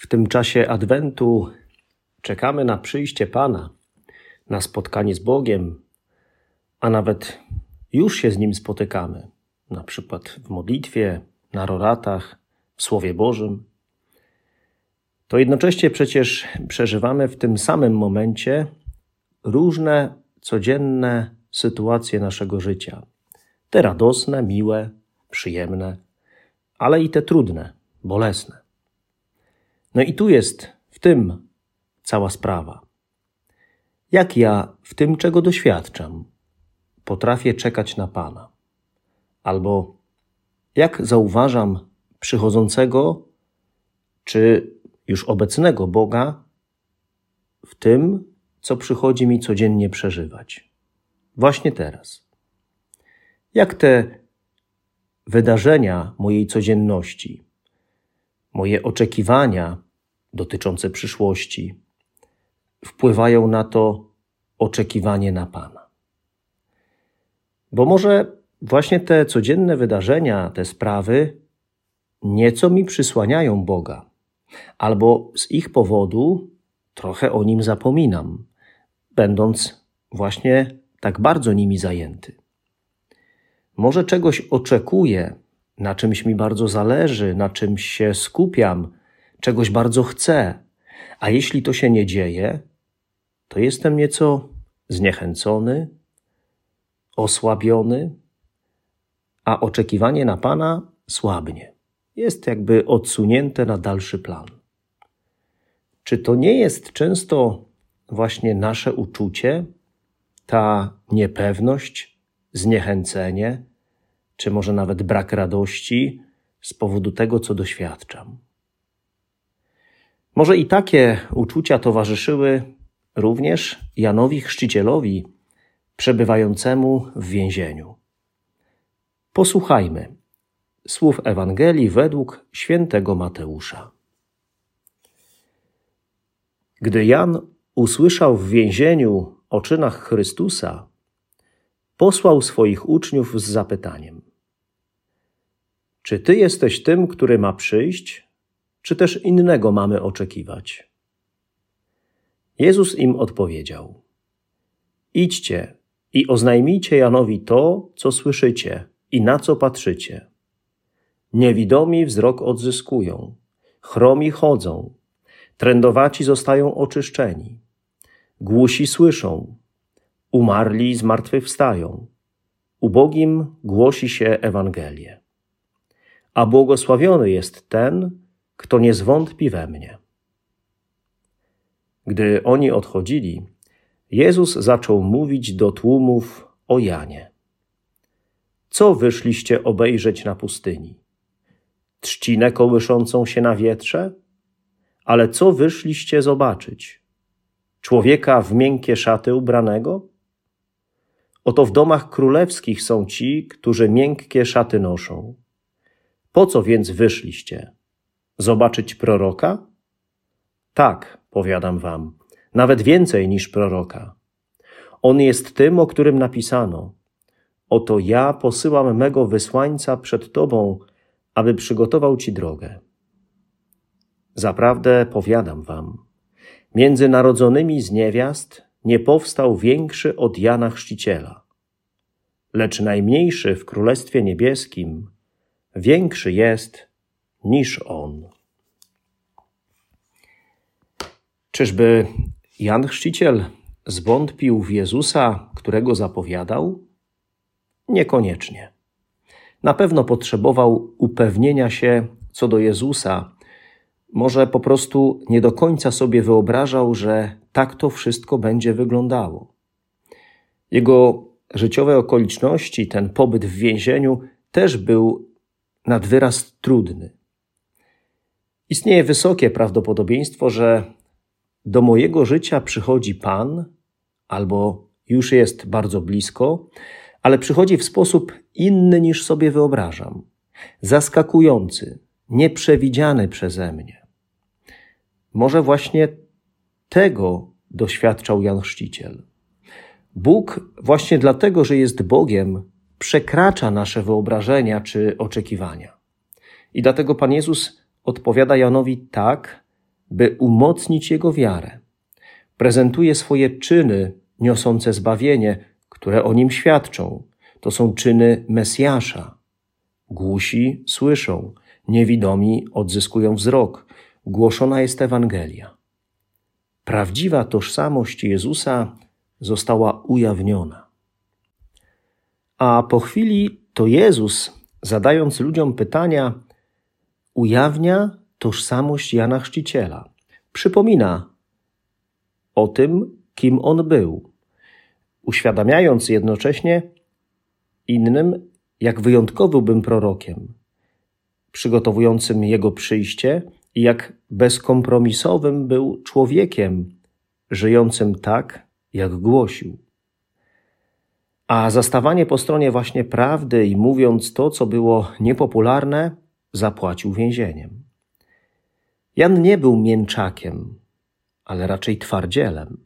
w tym czasie Adwentu czekamy na przyjście Pana, na spotkanie z Bogiem, a nawet już się z Nim spotykamy, na przykład w modlitwie, na roratach, w Słowie Bożym, to jednocześnie przecież przeżywamy w tym samym momencie różne codzienne sytuacje naszego życia. Te radosne, miłe, przyjemne, ale i te trudne, bolesne. No i tu jest w tym cała sprawa. Jak ja w tym, czego doświadczam, potrafię czekać na Pana? Albo jak zauważam przychodzącego czy już obecnego Boga w tym, co przychodzi mi codziennie przeżywać? Właśnie teraz. Jak te wydarzenia mojej codzienności, moje oczekiwania dotyczące przyszłości wpływają na to oczekiwanie na Pana. Bo może właśnie te codzienne wydarzenia, te sprawy nieco mi przysłaniają Boga, albo z ich powodu trochę o nim zapominam, będąc właśnie tak bardzo nimi zajęty. Może czegoś oczekuję, na czymś mi bardzo zależy, na czymś się skupiam, czegoś bardzo chcę, a jeśli to się nie dzieje, to jestem nieco zniechęcony, osłabiony, a oczekiwanie na Pana słabnie. Jest jakby odsunięte na dalszy plan. Czy to nie jest często właśnie nasze uczucie, ta niepewność, zniechęcenie, czy może nawet brak radości z powodu tego, co doświadczam. Może i takie uczucia towarzyszyły również Janowi Chrzcicielowi, przebywającemu w więzieniu. Posłuchajmy słów Ewangelii według świętego Mateusza. Gdy Jan usłyszał w więzieniu o czynach Chrystusa, posłał swoich uczniów z zapytaniem: czy ty jesteś tym, który ma przyjść, czy też innego mamy oczekiwać? Jezus im odpowiedział: Idźcie i oznajmijcie Janowi to, co słyszycie i na co patrzycie. Niewidomi wzrok odzyskują, chromi chodzą, trędowaci zostają oczyszczeni, głusi słyszą, umarli zmartwychwstają, ubogim głosi się Ewangelię a błogosławiony jest ten, kto nie zwątpi we mnie. Gdy oni odchodzili, Jezus zaczął mówić do tłumów o Janie. Co wyszliście obejrzeć na pustyni? Trzcinę kołyszącą się na wietrze? Ale co wyszliście zobaczyć? Człowieka w miękkie szaty ubranego? Oto w domach królewskich są ci, którzy miękkie szaty noszą. Po co więc wyszliście? Zobaczyć proroka? Tak, powiadam wam, nawet więcej niż proroka. On jest tym, o którym napisano: Oto ja posyłam mego wysłańca przed tobą, aby przygotował ci drogę. Zaprawdę powiadam wam, między narodzonymi z niewiast nie powstał większy od Jana Chrzciciela. Lecz najmniejszy w Królestwie Niebieskim większy jest niż On. Czyżby Jan Chrzciciel zwątpił w Jezusa, którego zapowiadał? Niekoniecznie. Na pewno potrzebował upewnienia się co do Jezusa. Może po prostu nie do końca sobie wyobrażał, że tak to wszystko będzie wyglądało. Jego życiowe okoliczności, ten pobyt w więzieniu też był nad wyraz trudny. Istnieje wysokie prawdopodobieństwo, że do mojego życia przychodzi Pan, albo już jest bardzo blisko, ale przychodzi w sposób inny niż sobie wyobrażam, zaskakujący, nieprzewidziany przeze mnie. Może właśnie tego doświadczał Jan Chrzciciel. Bóg właśnie dlatego, że jest Bogiem, przekracza nasze wyobrażenia czy oczekiwania. I dlatego Pan Jezus odpowiada Janowi tak, by umocnić jego wiarę. Prezentuje swoje czyny niosące zbawienie, które o nim świadczą. To są czyny Mesjasza. Głusi słyszą, niewidomi odzyskują wzrok. Głoszona jest Ewangelia. Prawdziwa tożsamość Jezusa została ujawniona. A po chwili to Jezus, zadając ludziom pytania, ujawnia tożsamość Jana Chrzciciela. Przypomina o tym, kim on był, uświadamiając jednocześnie innym, jak wyjątkowym był prorokiem, przygotowującym jego przyjście i jak bezkompromisowym był człowiekiem, żyjącym tak, jak głosił. A zastawanie po stronie właśnie prawdy i mówiąc to, co było niepopularne, zapłacił więzieniem. Jan nie był mięczakiem, ale raczej twardzielem.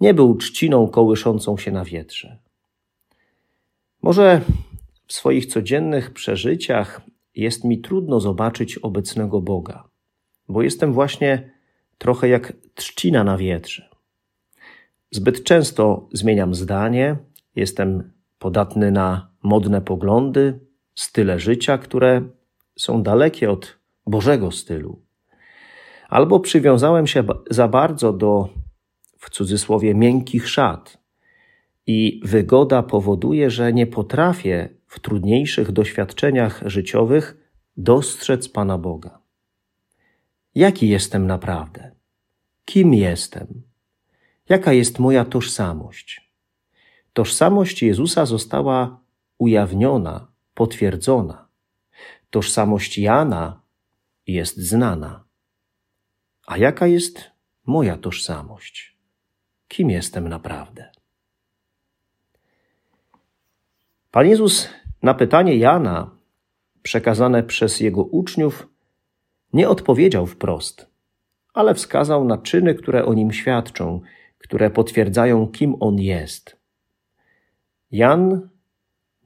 Nie był trzciną kołyszącą się na wietrze. Może w swoich codziennych przeżyciach jest mi trudno zobaczyć obecnego Boga, bo jestem właśnie trochę jak trzcina na wietrze. Zbyt często zmieniam zdanie, jestem podatny na modne poglądy, style życia, które są dalekie od Bożego stylu. Albo przywiązałem się za bardzo do, w cudzysłowie, miękkich szat i wygoda powoduje, że nie potrafię w trudniejszych doświadczeniach życiowych dostrzec Pana Boga. Jaki jestem naprawdę? Kim jestem? Jaka jest moja tożsamość? Tożsamość Jezusa została ujawniona, potwierdzona. Tożsamość Jana jest znana. A jaka jest moja tożsamość? Kim jestem naprawdę? Pan Jezus na pytanie Jana, przekazane przez jego uczniów, nie odpowiedział wprost, ale wskazał na czyny, które o nim świadczą, które potwierdzają, kim on jest. Jan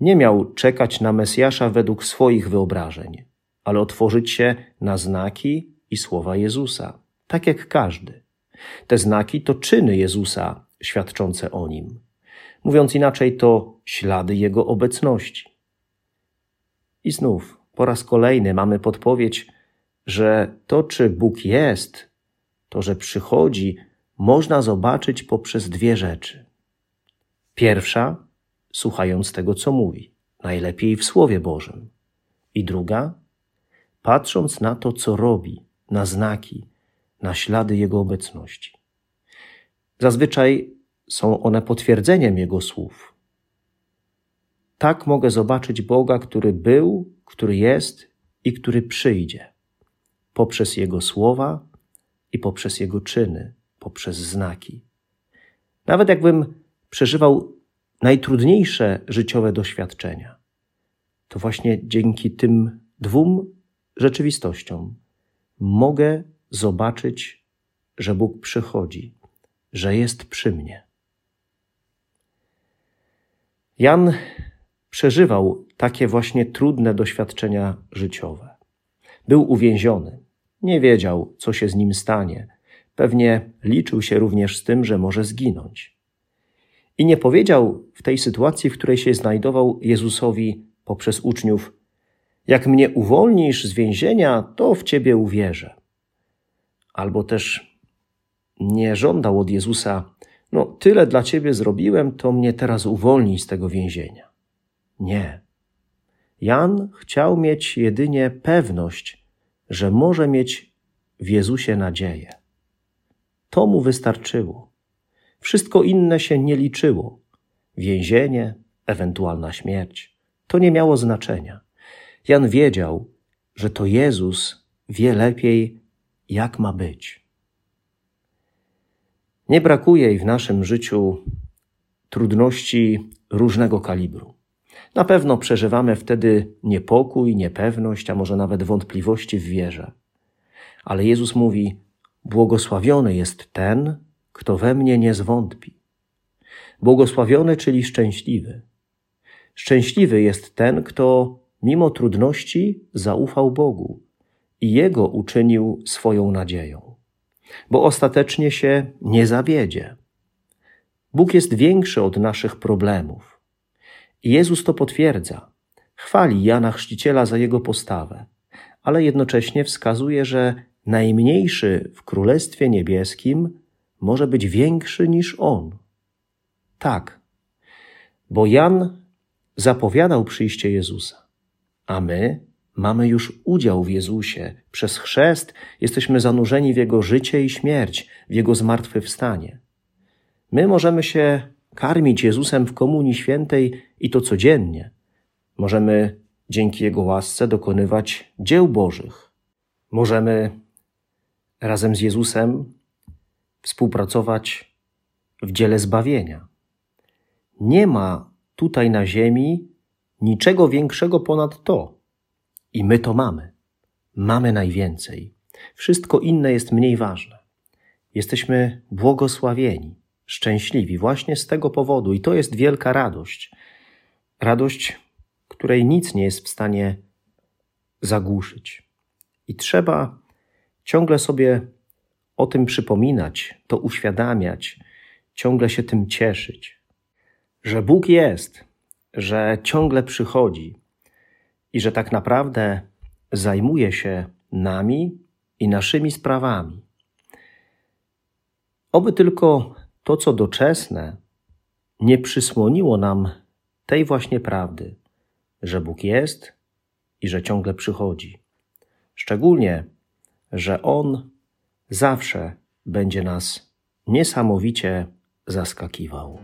nie miał czekać na Mesjasza według swoich wyobrażeń, ale otworzyć się na znaki i słowa Jezusa tak jak każdy. Te znaki to czyny Jezusa świadczące o nim. Mówiąc inaczej, to ślady Jego obecności. I znów, po raz kolejny mamy podpowiedź, że to, czy Bóg jest, to, że przychodzi, można zobaczyć poprzez dwie rzeczy. Pierwsza, słuchając tego, co mówi, najlepiej w Słowie Bożym. I druga, patrząc na to, co robi, na znaki, na ślady Jego obecności. Zazwyczaj są one potwierdzeniem Jego słów. Tak mogę zobaczyć Boga, który był, który jest i który przyjdzie, poprzez Jego słowa i poprzez Jego czyny, poprzez znaki. Nawet jakbym przeżywał najtrudniejsze życiowe doświadczenia, to właśnie dzięki tym dwóm rzeczywistościom mogę zobaczyć, że Bóg przychodzi, że jest przy mnie. Jan przeżywał takie właśnie trudne doświadczenia życiowe. Był uwięziony, nie wiedział, co się z nim stanie. Pewnie liczył się również z tym, że może zginąć. I nie powiedział w tej sytuacji, w której się znajdował Jezusowi poprzez uczniów: Jak mnie uwolnisz z więzienia, to w ciebie uwierzę albo też nie żądał od Jezusa, no tyle dla ciebie zrobiłem, to mnie teraz uwolnij z tego więzienia. Nie. Jan chciał mieć jedynie pewność, że może mieć w Jezusie nadzieję. To mu wystarczyło. Wszystko inne się nie liczyło. Więzienie, ewentualna śmierć, to nie miało znaczenia. Jan wiedział, że to Jezus wie lepiej, jak ma być. Nie brakuje i w naszym życiu trudności różnego kalibru. Na pewno przeżywamy wtedy niepokój, niepewność, a może nawet wątpliwości w wierze. Ale Jezus mówi: Błogosławiony jest ten, kto we mnie nie zwątpi. Błogosławiony, czyli szczęśliwy. Szczęśliwy jest ten, kto mimo trudności zaufał Bogu i Jego uczynił swoją nadzieją, bo ostatecznie się nie zawiedzie. Bóg jest większy od naszych problemów. Jezus to potwierdza. Chwali Jana Chrzciciela za jego postawę, ale jednocześnie wskazuje, że najmniejszy w Królestwie Niebieskim może być większy niż on. Tak, bo Jan zapowiadał przyjście Jezusa, a my mamy już udział w Jezusie. Przez chrzest jesteśmy zanurzeni w Jego życie i śmierć, w Jego zmartwychwstanie. My możemy się karmić Jezusem w Komunii Świętej i to codziennie. Możemy dzięki Jego łasce dokonywać dzieł Bożych. Możemy razem z Jezusem współpracować w dziele zbawienia. Nie ma tutaj na ziemi niczego większego ponad to. I my to mamy. Mamy najwięcej. Wszystko inne jest mniej ważne. Jesteśmy błogosławieni, szczęśliwi właśnie z tego powodu, i to jest wielka radość. Radość, której nic nie jest w stanie zagłuszyć. I trzeba ciągle sobie o tym przypominać, to uświadamiać, ciągle się tym cieszyć, że Bóg jest, że ciągle przychodzi i że tak naprawdę zajmuje się nami i naszymi sprawami. Oby tylko to, co doczesne, nie przysłoniło nam tej właśnie prawdy, że Bóg jest i że ciągle przychodzi. Szczególnie, że On zawsze będzie nas niesamowicie zaskakiwał.